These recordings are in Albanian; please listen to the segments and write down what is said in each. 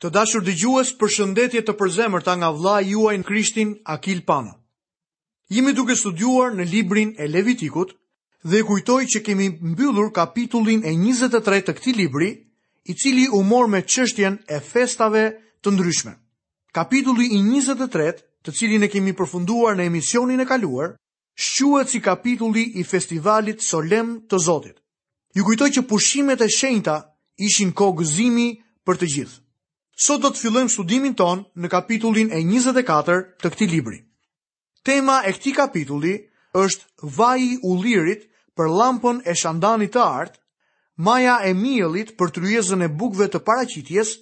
Të dashur dëgjues, përshëndetje të përzemërta nga vllai juaj në Krishtin Akil Pano. Jemi duke studiuar në librin e Levitikut dhe kujtoj që kemi mbyllur kapitullin e 23 të këtij libri, i cili u mor me çështjen e festave të ndryshme. Kapitulli i 23, të cilin e kemi përfunduar në emisionin e kaluar, shquhet si kapitulli i festivalit solemn të Zotit. Ju kujtoj që pushimet e shenjta ishin kohë gëzimi për të gjithë. Sot do të fillojmë studimin tonë në kapitullin e 24 të këtij libri. Tema e këtij kapitulli është vaji i ullirit për llampën e shandanit të artë, maja e miellit për tryezën e bukëve të paraqitjes,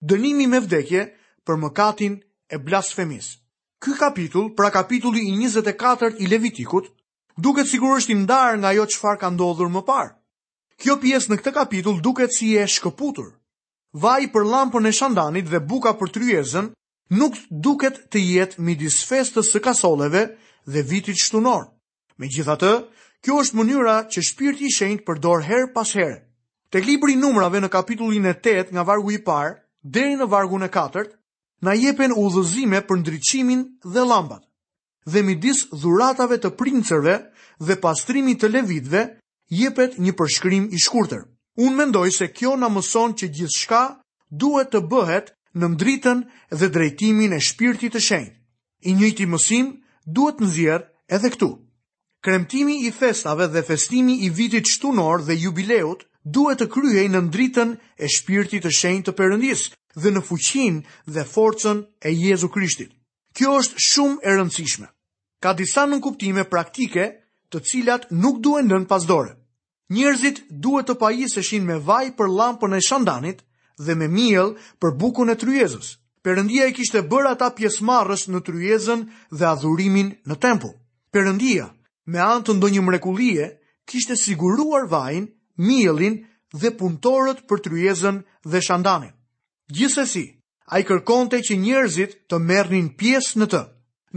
Dënimi me vdekje për mëkatin e blasfemisë. Ky kapitull, pra kapitulli i njëzet e katërt i Levitikut, duket sikur është i ndarë nga ajo çfarë ka ndodhur më parë. Kjo pjesë në këtë kapitull duket si e shkëputur. Vaji për llampën e shandanit dhe buka për tryezën nuk duket të jetë midis festës së kasolleve dhe vitit shtunor. Megjithatë, kjo është mënyra që Shpirti i Shenjtë përdor herë pas here. Tek libri i Numrave në kapitullin e 8 nga vargu i parë deri në vargun e katërt, na jepen udhëzime për ndriçimin dhe llambat. Dhe midis dhuratave të princërve dhe pastrimit të levitëve jepet një përshkrim i shkurtër. Unë mendoj se kjo na mëson që gjithçka duhet të bëhet nën dritën dhe drejtimin e Shpirtit të Shenjtë. I njëjti mësim duhet nxjerrë edhe këtu. Kremtimi i festave dhe festimi i vitit shtunor dhe jubileut duhet të kryhej nën dritën e Shpirtit të Shenjtë të Perëndisë dhe në fuqinë dhe forcën e Jezu Krishtit. Kjo është shumë e rëndësishme. Ka disa nënkuptime praktike të cilat nuk duhen lënë pas dore. Njerëzit duhet të pajiseshin me vaj për llampën e shandanit dhe me miell për bukën e tryezës. Perëndia i kishte bërë ata pjesëmarrës në tryezën dhe adhurimin në tempull. Perëndia, me anë të ndonjë mrekullie, kishte siguruar vajin, miellin dhe punëtorët për tryezën dhe shandanin. Gjithsesi, ai kërkonte që njerëzit të merrnin pjesë në të.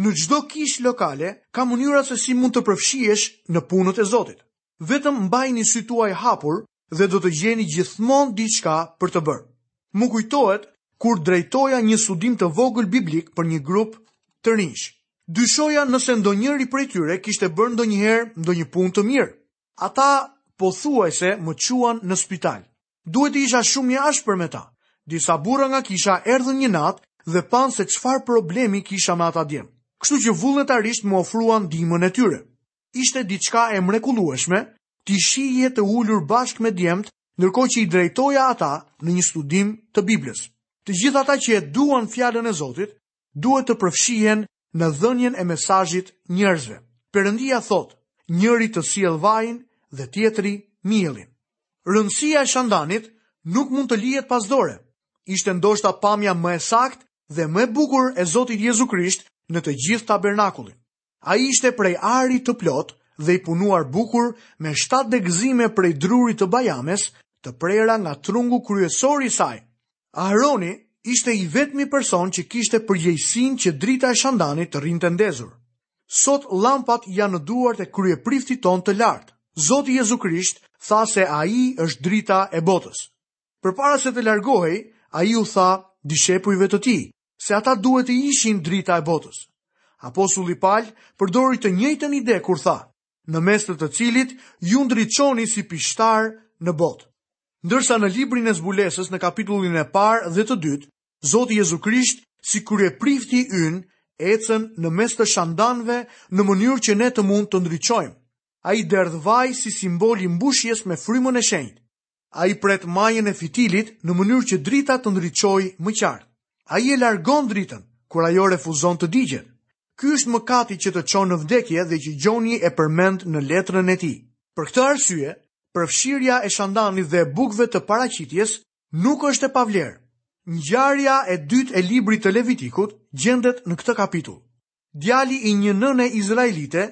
Në çdo kishë lokale ka mënyra se si mund të përfshihesh në punët e Zotit. Vetëm mbajini sytë tuaj hapur dhe do të gjeni gjithmonë diçka për të bërë. Mu kujtohet kur drejtoja një studim të vogël biblik për një grup të rinjsh. Dyshoja nëse ndonjëri prej tyre kishte bërë ndonjëherë ndonjë punë të mirë. Ata pothuajse më çuan në spital. Duhet të isha shumë i ashpër me ta. Disa burra nga kisha erdhën një natë dhe panë se çfarë problemi kisha me ata djem. Kështu që vullnetarisht më ofruan ndihmën e tyre. Ishte diçka e mrekullueshme t'i shihje të ulur bashkë me djemtë ndërkohë që i drejtoja ata në një studim të Biblës. Të gjithë ata që e duan fjalën e Zotit duhet të përfshihen në dhënien e mesazhit njerëzve. Perëndia thotë, njëri të sjellë vajin dhe tjetri miellin. Rëndësia e Shandanit nuk mund të lihet pas dore. Ishte ndoshta pamja më e saktë dhe më e bukur e Zotit Jezu Krisht në të gjithë tabernakullin. Ai ishte prej ari të plotë dhe i punuar bukur me shtatë degëzime prej drurit të bajames, të prera nga trungu kryesor i saj. Ahroni ishte i vetmi person që kishte përgjegjësinë që drita e shandanit të rrinte ndezur. Sot llampat janë në duart e Kryepriftit tonë të lartë. Zoti Jezu Krisht tha se Ai është drita e botës. Përpara se të largohej, Ai u tha dishepujve të Tij, se ata duhet të ishin drita e botës. Apostulli Pal përdori të njëjtën ide kur tha, në mes të të cilit ju ndriçoni si pishtarë në botë. Ndërsa në librin e zbulesës në kapitullin e parë dhe të dytë, Zoti Jezu Krisht si kryeprifti ynë ecën në mes të shandanëve në mënyrë që ne të mund të ndriçojmë. Ai derdh vaj si simbol i mbushjes me frymën e shenjtë. Ai pret majën e fitilit në mënyrë që drita të ndriçojë më qartë. Ai e largon dritën kur ajo refuzon të digjet. Ky është mëkati që të çon në vdekje dhe që Gjoni e përmend në letrën e tij. Për këtë arsye, përfshirja e shandanit dhe bukëve të paraqitjes nuk është e pavlerë. Ngjarja e dytë e librit të Levitikut gjendet në këtë kapitull. Djali i një nëne izraelite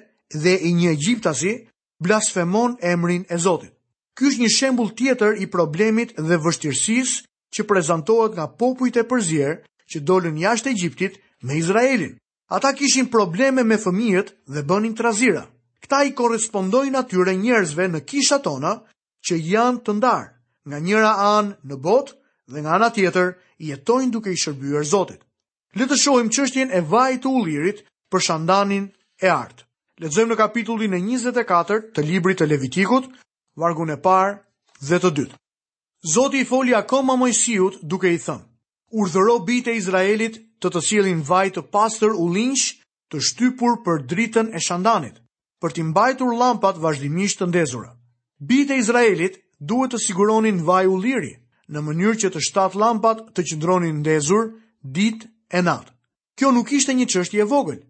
dhe i një egjiptasi blasfemon emrin e Zotit. Ky është një shembull tjetër i problemit dhe vështirësisë që prezantohet nga popujt e përzier që dolën jashtë Egjiptit me Izraelin. Ata kishin probleme me fëmijët dhe bënin trazira. Këta i korrespondojnë atyre njerëzve në kishat tona që janë të ndarë, nga njëra anë në botë dhe nga ana tjetër jetojnë duke i shërbyer Zotit. Le të shohim çështjen e vajit të ullirit për shandanin e artë. Lexojmë në kapitullin e 24 të librit të Levitikut, vargun e parë dhe të dytë. Zoti i foli akoma Moisiut duke i thënë: Urdhëro bijtë e Izraelit të të sjellin vaj të pastër ullinjsh të shtypur për dritën e Shandanit, për t'i mbajtur llampat vazhdimisht të ndezura. Bijtë e Izraelit duhet të siguronin vaj ulliri, në mënyrë që të shtatë llampat të qëndronin ndezur ditë e natë. Kjo nuk ishte një çështje e vogël.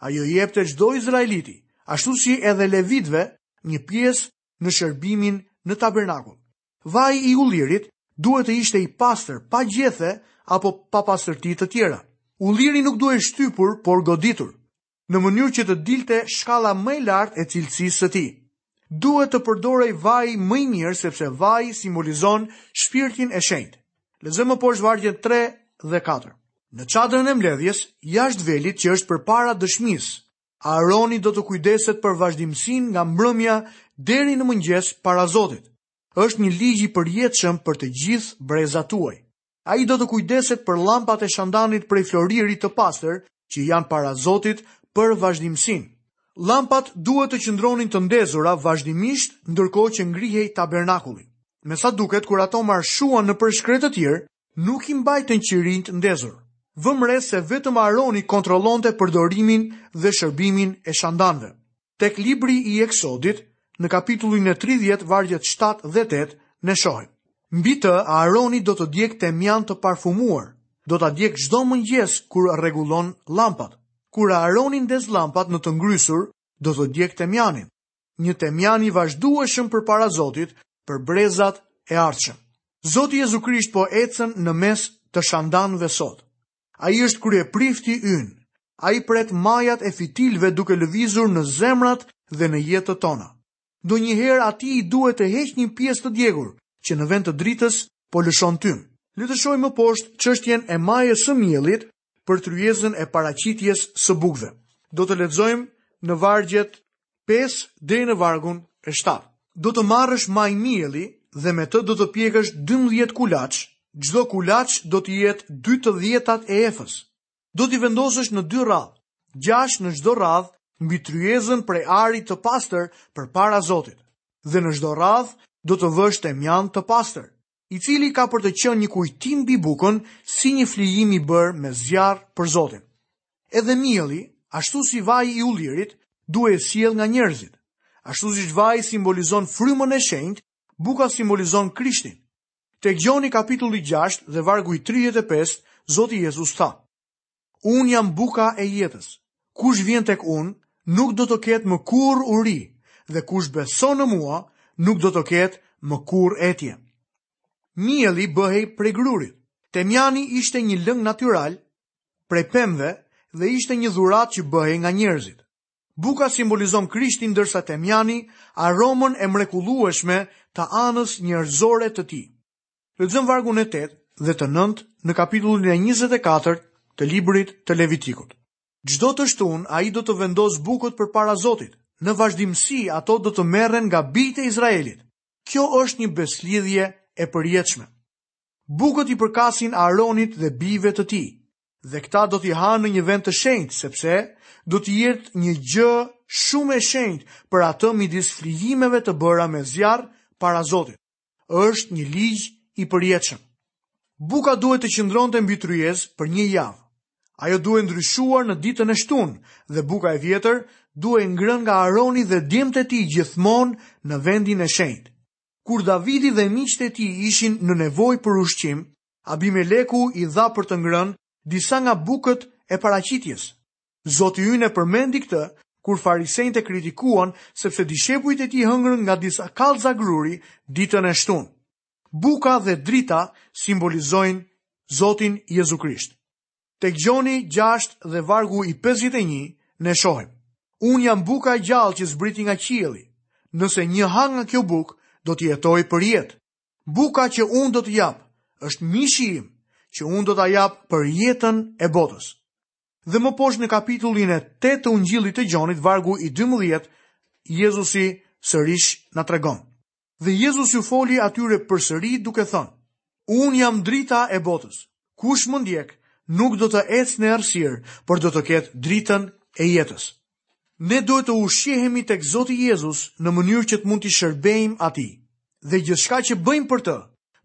Ajo i jepte çdo izraeliti, ashtu si edhe levitëve, një pjesë në shërbimin në tabernakull. Vaji i ullirit duhet të ishte i pastër, pa gjethe apo papastërti të tjera. Ulliri nuk duhej shtypur, por goditur, në mënyrë që të dilte shkalla më e lartë e cilësisë së tij. Duhet të përdorej vaji më i mirë sepse vaji simbolizon shpirtin e shenjtë. Lexojmë më poshtë vargjet 3 dhe 4. Në çadrën e mbledhjes, jashtë velit që është përpara dëshmisë, Aaroni do të kujdeset për vazhdimësinë nga mbrëmja deri në mëngjes para Zotit. Është një ligj i përjetshëm për të gjithë brezat tuaj. Ai do të kujdeset për llampat e shandanit prej floriri të pastër që janë para Zotit për vazhdimësinë. Llampat duhet të qëndronin të ndezura vazhdimisht ndërkohë që ngrihej tabernakulli. Me sa duket kur ato marshuan nëpër shkretëtirë, Nuk i mbajtën qirinjtë ndezur. Vëmë re se vetëm Aroni kontrollonte përdorimin dhe shërbimin e shandanëve. Tek libri i Eksodit, në kapitullin e tridhjetë vargjet shtatë dhe tetë, ne shohim, Mbi të, Aroni do të djegë temjan të parfumuar, do ta djegë çdo mëngjes kur rregullon llampat. Kur Aroni ndez llampat në të ngrysur, do të djegë temjanin. një temjan i vazhdueshëm përpara Zotit për brezat e ardhshëm. Zoti Jezu Krisht po ecën në mes të shandanëve sot. Ai është kryeprifti ynë, ai pret majat e fitilave duke lëvizur në zemrat dhe në jetët tona. Ndonjëherë atij i duhet të heqë një pjesë të djegur, që në vend të dritës po lëshon tym. Le të shohim më poshtë çështjen e majës së miellit për tryezën e paraqitjes së bukëve. Do të lexojmë në vargjet 5 deri në vargun e 7. Do të marrësh majë mielli dhe me të do të pjekësh 12 kulaç, çdo kulaç do të jetë 2 të dhjetat e efës. Do t'i vendosësh në dy radhë, gjashtë në çdo radhë mbi tryezën prej ari të pastër përpara Zotit. Dhe në çdo radhë do të vësh temjan të pastër. i cili ka për të qenë një kujtim mbi bukën si një flijim i bërë me zjarr për Zotin. Edhe mielli, ashtu si vaji i ullirit, duhej sjellë nga njerëzit. Ashtu si vaji simbolizon frymën e shenjtë, buka simbolizon Krishtin. Te Gjoni kapitulli 6 dhe vargu i 35, Zoti Jezus tha: Unë jam buka e jetës. Kush vjen tek unë, nuk do të ketë më kurrë uri, dhe kush beson në mua, nuk do të ketë më kurrë etje. Mielli bëhej prej grurit. Temjani ishte një lëng natyral, prej pemëve dhe ishte një dhuratë që bëhej nga njerëzit. Buka simbolizon Krishtin ndërsa temjani aromën e mrekullueshme të anës njerëzore të tij. Lexojmë vargun e 8 dhe të 9 në kapitullin e 24 të librit të Levitikut. Çdo të shtunë ai do të vendosë bukët përpara Zotit, në vazhdimësi ato do të merren nga bijtë e Izraelit. Kjo është një besëlidhje e përjetshme. Bukët i përkasin Aronit dhe bijve të tij, dhe këta do t'i hanë në një vend të shenjtë, sepse do të jetë një gjë shumë e shenjtë për atë midis flijimeve të bëra me zjarr para Zotit. Është një ligj i përjetshëm. Buka duhet të qëndronte mbi tryezë për një javë. Ajo duhej ndryshuar në ditën e shtunë dhe buka e vjetër duhej ngrënë nga Aroni dhe djemtë e tij gjithmonë në vendin e shenjtë. Kur Davidi dhe miqtë e tij ishin në nevojë për ushqim, Abimeleku i dha për të ngrënë disa nga bukët e paraqitjes. Zoti ynë e përmendi këtë kur farisenjtë e kritikuan sepse dishepujt e tij hëngrën nga disa kallëza gruri ditën e shtunë. Buka dhe drita simbolizojnë Zotin Jezu Krisht. Tek Gjoni gjashtë dhe vargu i pesëdhjetë e një ne shohim, Unë jam buka e gjallë që zbriti nga qielli. Nëse një ha nga kjo bukë, do të jetojë përjetë. Buka që unë do të jap është mishi im, që unë do ta jap për jetën e botës. Dhe më poshtë në kapitullin e tetë të Ungjillit të Gjonit, vargu i dymbëdhjetë, Jezusi sërish na tregon. Dhe Jezusi u foli atyre përsëri duke thënë, Unë jam drita e botës. Kush më ndjek, nuk do të ecë në errësirë, por do të ketë dritën e jetës. Ne duhet të ushqehemi tek Zoti Jezus në mënyrë që të mund t'i shërbejmë Atij. Dhe gjithçka që bëjmë për të,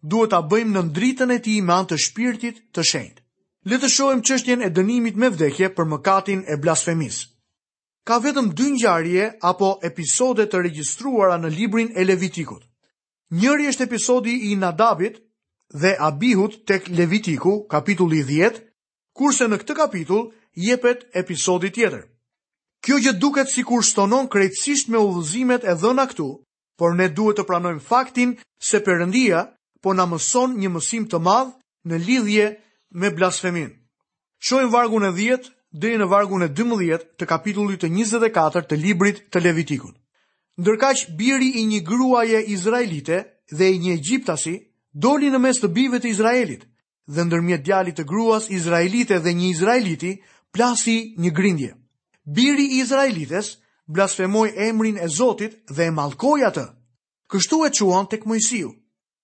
duhet ta bëjmë nën dritën e Tij me anë të Shpirtit të Shenjtë. Le të shohim çështjen e dënimit me vdekje për mëkatin e blasfemisë. Ka vetëm dy ngjarje apo episode të regjistruara në librin e Levitikut. Njëri është episodi i Nadabit dhe Abihut tek Levitiku, kapitulli 10, kurse në këtë kapitull jepet episodi tjetër. Kjo gjë duket sikur stonon krejtësisht me udhëzimet e dhëna këtu, por ne duhet të pranojmë faktin se Perëndia po na mëson një mësim të madh në lidhje me blasfeminë. Shohim vargun e dhjetë deri në vargun e dymbëdhjetë të kapitullit të njëzet e katër të librit të Levitikut. Ndërkaq biri i një gruaje izraelite dhe i një egjiptasi doli në mes të bijve të Izraelit dhe ndërmjet djalit të gruas izraelite dhe një izraeliti plasi një grindje. Biri i izraelites blasfemoi emrin e Zotit dhe e mallkoi atë. Kështu e çuan tek Moisiu.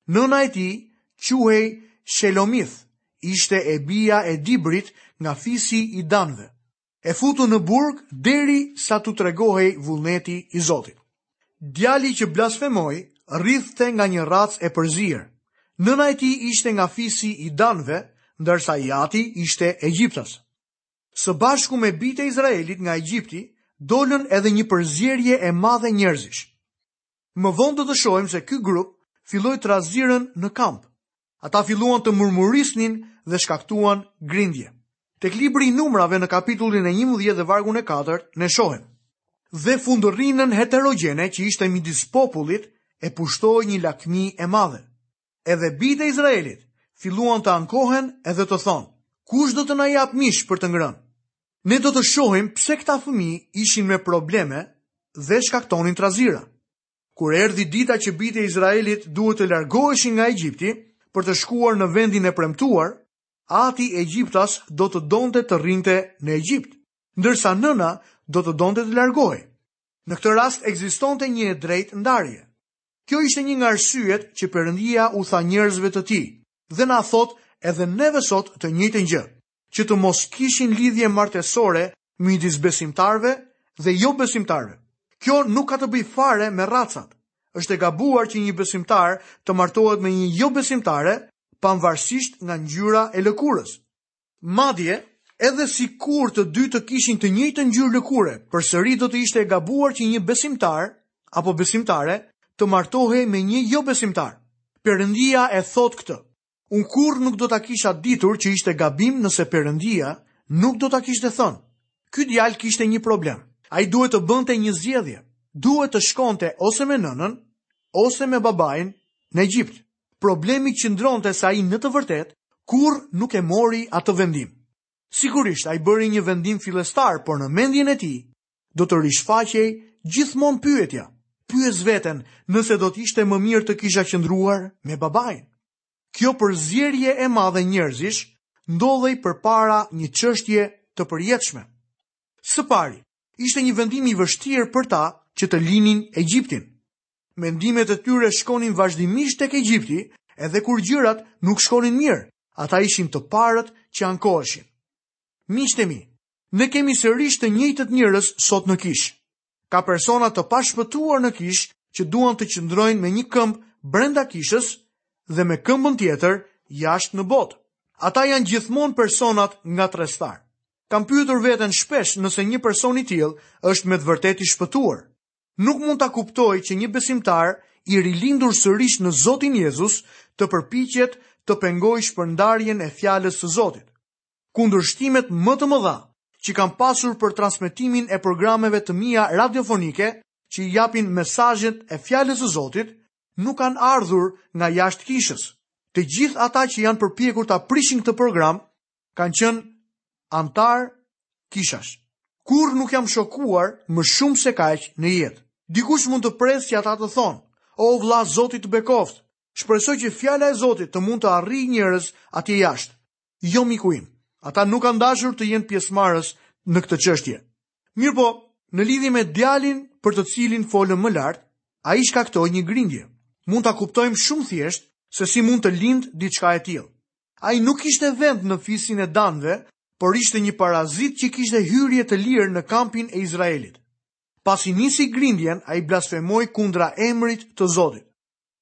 Nëna e tij quhej Shelomith, ishte e bija e Dibrit nga fisi i Danëve. E futu në burg derisa t'u tregohej vullneti i Zotit. Djali që blasfemoi rridhte nga një racë e përzier. Nëna e tij ishte nga fisi i Danit, ndërsa i ati ishte egjiptas. Së bashku me bijtë e Izraelit nga Egjipti, dolën edhe një përzierje e madhe njerëzish. Më vonë do të shohim se ky grup filloi trazirën në kamp. Ata filluan të murmurisnin dhe shkaktuan grindje. Tek libri i numrave në kapitullin e 11 dhe vargun e 4, ne shohim. Dhe fundërrinën heterogjene që ishte midis popullit e pushtoi një lakmi e madhe. Edhe bijtë e Izraelit filluan të ankohen edhe të thonë, kush do të na japë mish për të ngrënë? Ne do të shohim pse këta fëmijë ishin me probleme dhe shkaktonin trazira. Kur erdhi dita që bijtë e Izraelit duhet të largoheshin nga Egjipti për të shkuar në vendin e premtuar, ati egjiptas do të donte të rrinte në Egjipt, ndërsa nëna do të donte të largohej. Në këtë rast ekzistonte një e drejtë ndarje. Kjo ishte një nga arsyet që Perëndia u tha njerëzve të tij dhe na thotë edhe neve sot të njëjtën gjë. që të mos kishin lidhje martesore midis besimtarëve dhe jobesimtarëve. Kjo nuk ka të bëjë fare me racat. Është e gabuar që një besimtar të martohet me një jobesimtare pavarësisht nga ngjyra e lëkurës. Madje, edhe sikur të dy të kishin të njëjtën ngjyrë lëkure, përsëri do të ishte e gabuar që një besimtar apo besimtare të martohej me një jobesimtar. Perëndia e thotë këtë. Unë kurrë nuk do ta kisha ditur që ishte gabim nëse Perëndia nuk do ta kishte thënë. Ky djalë kishte një problem. Ai duhet të bënte një zgjedhje. Duhet të shkonte ose me nënën, ose me babain në Egjipt. Problemi qëndronte se ai në të vërtetë kurrë nuk e mori atë vendim. Sigurisht, ai bëri një vendim fillestar, por në mendjen e tij, Do të rishfaqej gjithmonë pyetja. Pyes veten nëse do të ishte më mirë të kisha qëndruar me babain. Kjo përzierje e madhe njerëzish ndodhej përpara një çështjeje të përjetshme. Së pari, ishte një vendim i vështirë për ta që të linin Egjiptin. Mendimet e tyre shkonin vazhdimisht tek Egjipti, edhe kur gjërat nuk shkonin mirë, ata ishin të parët që ankoheshin. Miqtë e mi, ne kemi sërish të njëjtët njerëz sot në kishë. Ka persona të pashpëtuar në kishë që duan të qëndrojnë me një këmbë brenda kishës dhe me këmbën tjetër jashtë në botë. Ata janë gjithmonë personat ngatërrestarë. Kam pyetur veten shpesh nëse një person i tillë është me të vërtetë i shpëtuar. Nuk mund ta kuptoj që një besimtar i rilindur sërish në Zotin Jezus të përpiqet të pengojë shpërndarjen e fjalës së Zotit. Kundërshtimet më të mëdha që kam pasur për transmetimin e programeve të mia radiofonike që i japin mesazhet e Fjalës së Zotit nuk kanë ardhur nga jashtë kishës. Të gjithë ata që janë përpjekur ta prishin këtë program kanë qenë anëtarë kishash. Kurrë nuk jam shokuar më shumë se kaq në jetë. Dikush mund të presë që ata të thonë, "O vëlla, Zoti të bekoftë." Shpresoj që fjala e Zotit të mund të arrijë njerëz atje jashtë. Jo miku im, ata nuk kanë dashur të jenë pjesëmarrës në këtë çështje. Mirëpo, në lidhje me djalin për të cilin folëm më lart, ai shkaktoi një grindje. Mund ta kuptojmë shumë thjesht se si mund të lind diçka e tillë. Ai nuk kishte vend në fisin e danëve, por ishte një parazit që kishte hyrje të lirë në kampin e Izraelit. Pasi nisi grindjen, ai blasfemoi kundra emrit të Zotit.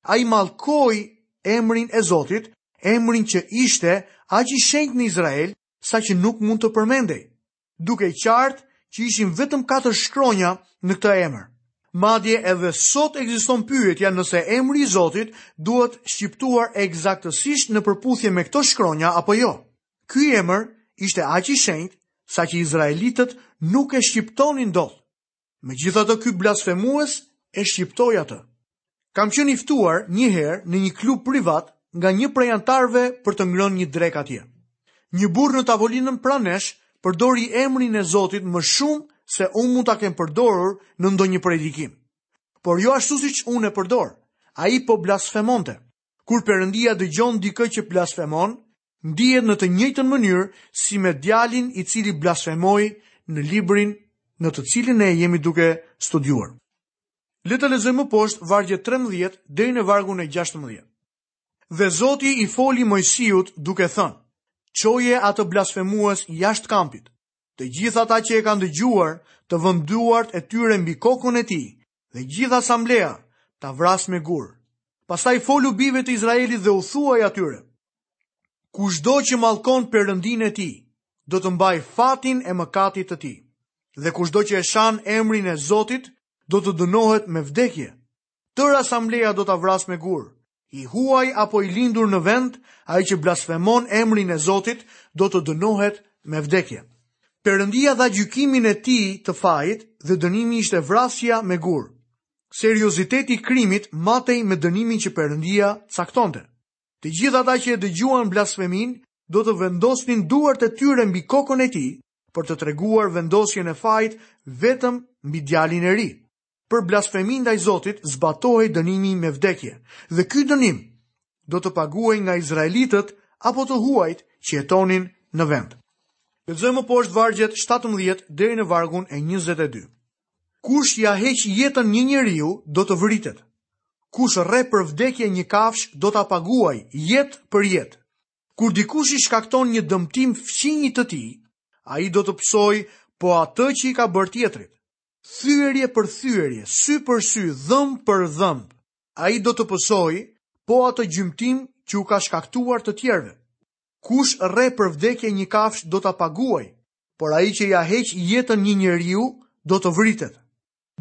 Ai mallkoi emrin e Zotit, emrin që ishte aq i shenjtë në Izrael, saqë nuk mund të përmendej, dukej qartë që ishin vetëm katër shkronja në këtë emër. Madje edhe sot ekziston pyetja nëse emri i Zotit duhet shqiptuar ekzaktësisht në përputhje me këto shkronja apo jo. Ky emër ishte aq i shenjtë saqë izraelitët nuk e shqiptonin dot. Megjithatë ky blasfemues e shqiptoi atë. Kam qenë i ftuar një herë në një klub privat nga një prej anëtarëve për të ngrënë një drekë atje. Një burrë në tavolinën pranë nesh përdori emrin e Zotit më shumë se unë mund ta kem përdorur në ndonjë predikim. Por jo ashtu siç unë e përdor. Ai po blasfemonte. Kur Perëndia dëgjon dikë që blasfemon, ndihet në të njëjtën mënyrë si me djalin i cili blasfemoi në librin në të cilin ne jemi duke studiuar. Le të lexojmë më poshtë vargjet 13 deri në vargun e 16. Dhe Zoti i foli Moisiut duke thënë, çoje atë blasfemues jashtë kampit, të gjithë ata që e kanë dëgjuar të vënë duart e tyre mbi kokën e tij, dhe gjithë asambleja ta vrasë me gurë. Pastaj folu bijve të Izraelit dhe u thuaj atyre: Kushdo që mallkon Perëndinë e tij, do të mbajë fatin e mëkatit të tij. Dhe kushdo që e shan emrin e Zotit, do të dënohet me vdekje. Tërë asambleja do ta vrasë me gurë, I huaj apo i lindur në vend, ai që blasfemon emrin e Zotit do të dënohet me vdekje. Perëndia dha gjykimin e tij të fajit dhe dënimi ishte vrasja me gurë. Serioziteti i krimit matej me dënimin që Perëndia caktonte. Të gjithë ata që e dëgjuan blasfeminë do të vendosnin duart e tyre mbi kokën e tij për të treguar vendosjen e fajit vetëm mbi djalin e ri. Për blasfemi ndaj Zotit zbatohej dënimi me vdekje, dhe ky dënim do të paguhej nga izraelitët apo të huajt që jetonin në vend. Lexojmë më poshtë vargjet 17 deri në vargun e 22. Kush ia heq jetën një njeriu do të vritet. Kush rreh për vdekje një kafshë do ta paguajë jetë për jetë. Kur dikush i shkakton një dëmtim fqinjit të tij, ai do të pësojë po atë që i ka bërë tjetrit. Thyerje për thyerje, sy për sy, dhëmb për dhëmb. Ai do të pësojë po atë gjymtim që u ka shkaktuar të tjerëve. Kush rreh për vdekje një kafshë do ta paguajë, por ai që ia heq jetën një njeriu do të vritet.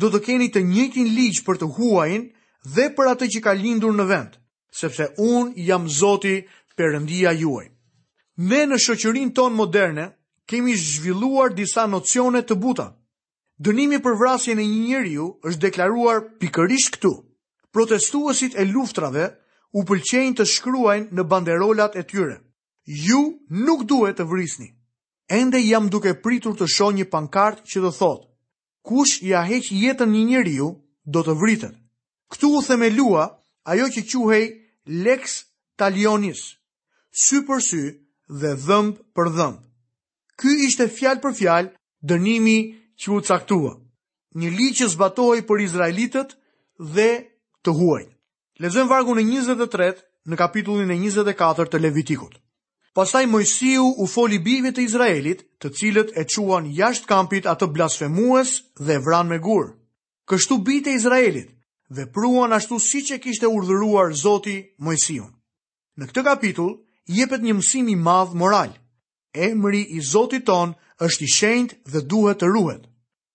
Do të keni të njëjtin ligj për të huajin dhe për atë që ka lindur në vend. sepse unë jam Zoti Perëndia juaj. Ne në shoqërinë tonë moderne kemi zhvilluar disa nocione të buta. Dënimi për vrasjen e një njeriu është deklaruar pikërisht këtu. Protestuesit e luftrave u pëlqejnë të shkruajnë në banderolat e tyre. Ju nuk duhet të vrisni. Ende jam duke pritur të shoh një pankartë që të thotë Kush ia heq jetën një njeriu, do të vritet. Këtu u themelua ajo që quhej lex talionis, sy për sy dhe dhëmb për dhëmb. Ky ishte fjalë për fjalë dënimi që u caktua, një ligj që zbatohej për izraelitët dhe të huajt. Lexojmë vargun e 23 në kapitullin e 24 të Levitikut. Pastaj Moisiu u foli bijve të Izraelit, të cilët e çuan jashtë kampit atë blasfemues dhe e vranë me gurë. Kështu bijtë e Izraelit vepruan ashtu siç e kishte urdhëruar Zoti Moisiun. Në këtë kapitull jepet një mësim i madh moral. Emri i Zotit tonë është i shenjtë dhe duhet të ruhet.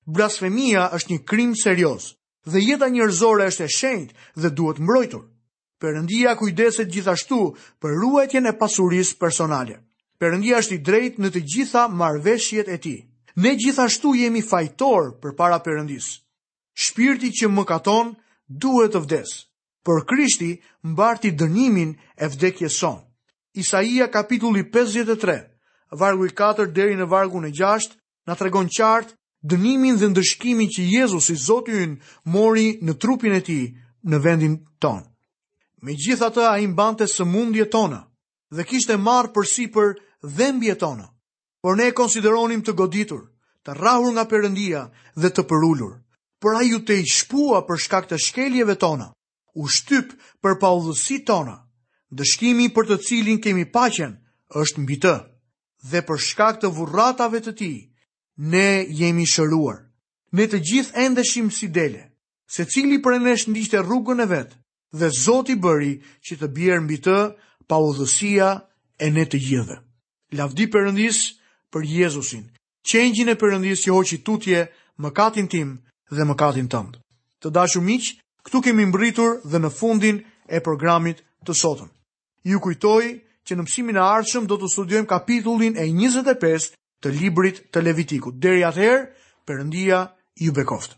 Blasfemia është një krim serioz, dhe jeta njerëzore është e shenjtë dhe duhet mbrojtur. Perëndia kujdeset gjithashtu për ruajtjen e pasurisë personale. Perëndia është i drejtë në të gjitha marrëveshjet e tij. Ne gjithashtu jemi fajtorë përpara Perëndisë. Shpirti që mëkaton duhet të vdesë. Por Krishti mbarti dënimin e vdekjes sonë. Isaia kapitulli 53, vargu i 4 deri në vargun e 6 na tregon qartë dënimin dhe ndëshkimin që Jezusi, Zoti ynë, mori në trupin e tij në vendin tonë. Megjithatë ai mbante sëmundjet tona dhe kishte marrë përsipër dhembjet tona, por ne e konsideronim të goditur, të rrahur nga Perëndia dhe të përulur, por ai u tejshpua për shkak të shkeljeve tona u shtyp për paudhësitë tona, ndëshkimi për të cilin kemi paqen është mbi të, dhe për shkak të vurratave të tij ne jemi shëruar. Ne të gjithë endeshim si dele, secili prej nesh ndiqte rrugën e vet, dhe Zoti bëri që të bjerë mbi të paudhësia e ne të gjithëve. Lavdi Perëndisë për Jezusin, qengjin e Perëndisë që hoqi tutje mëkatin tim dhe mëkatin tënd. Të dashur miq, këtu kemi mbërritur dhe në fundin e programit të sotëm. Ju kujtoj që në mësimin e ardhshëm do të studiojmë kapitullin e 25 të librit të Levitikut. Deri atëherë, Perëndia ju bekoftë.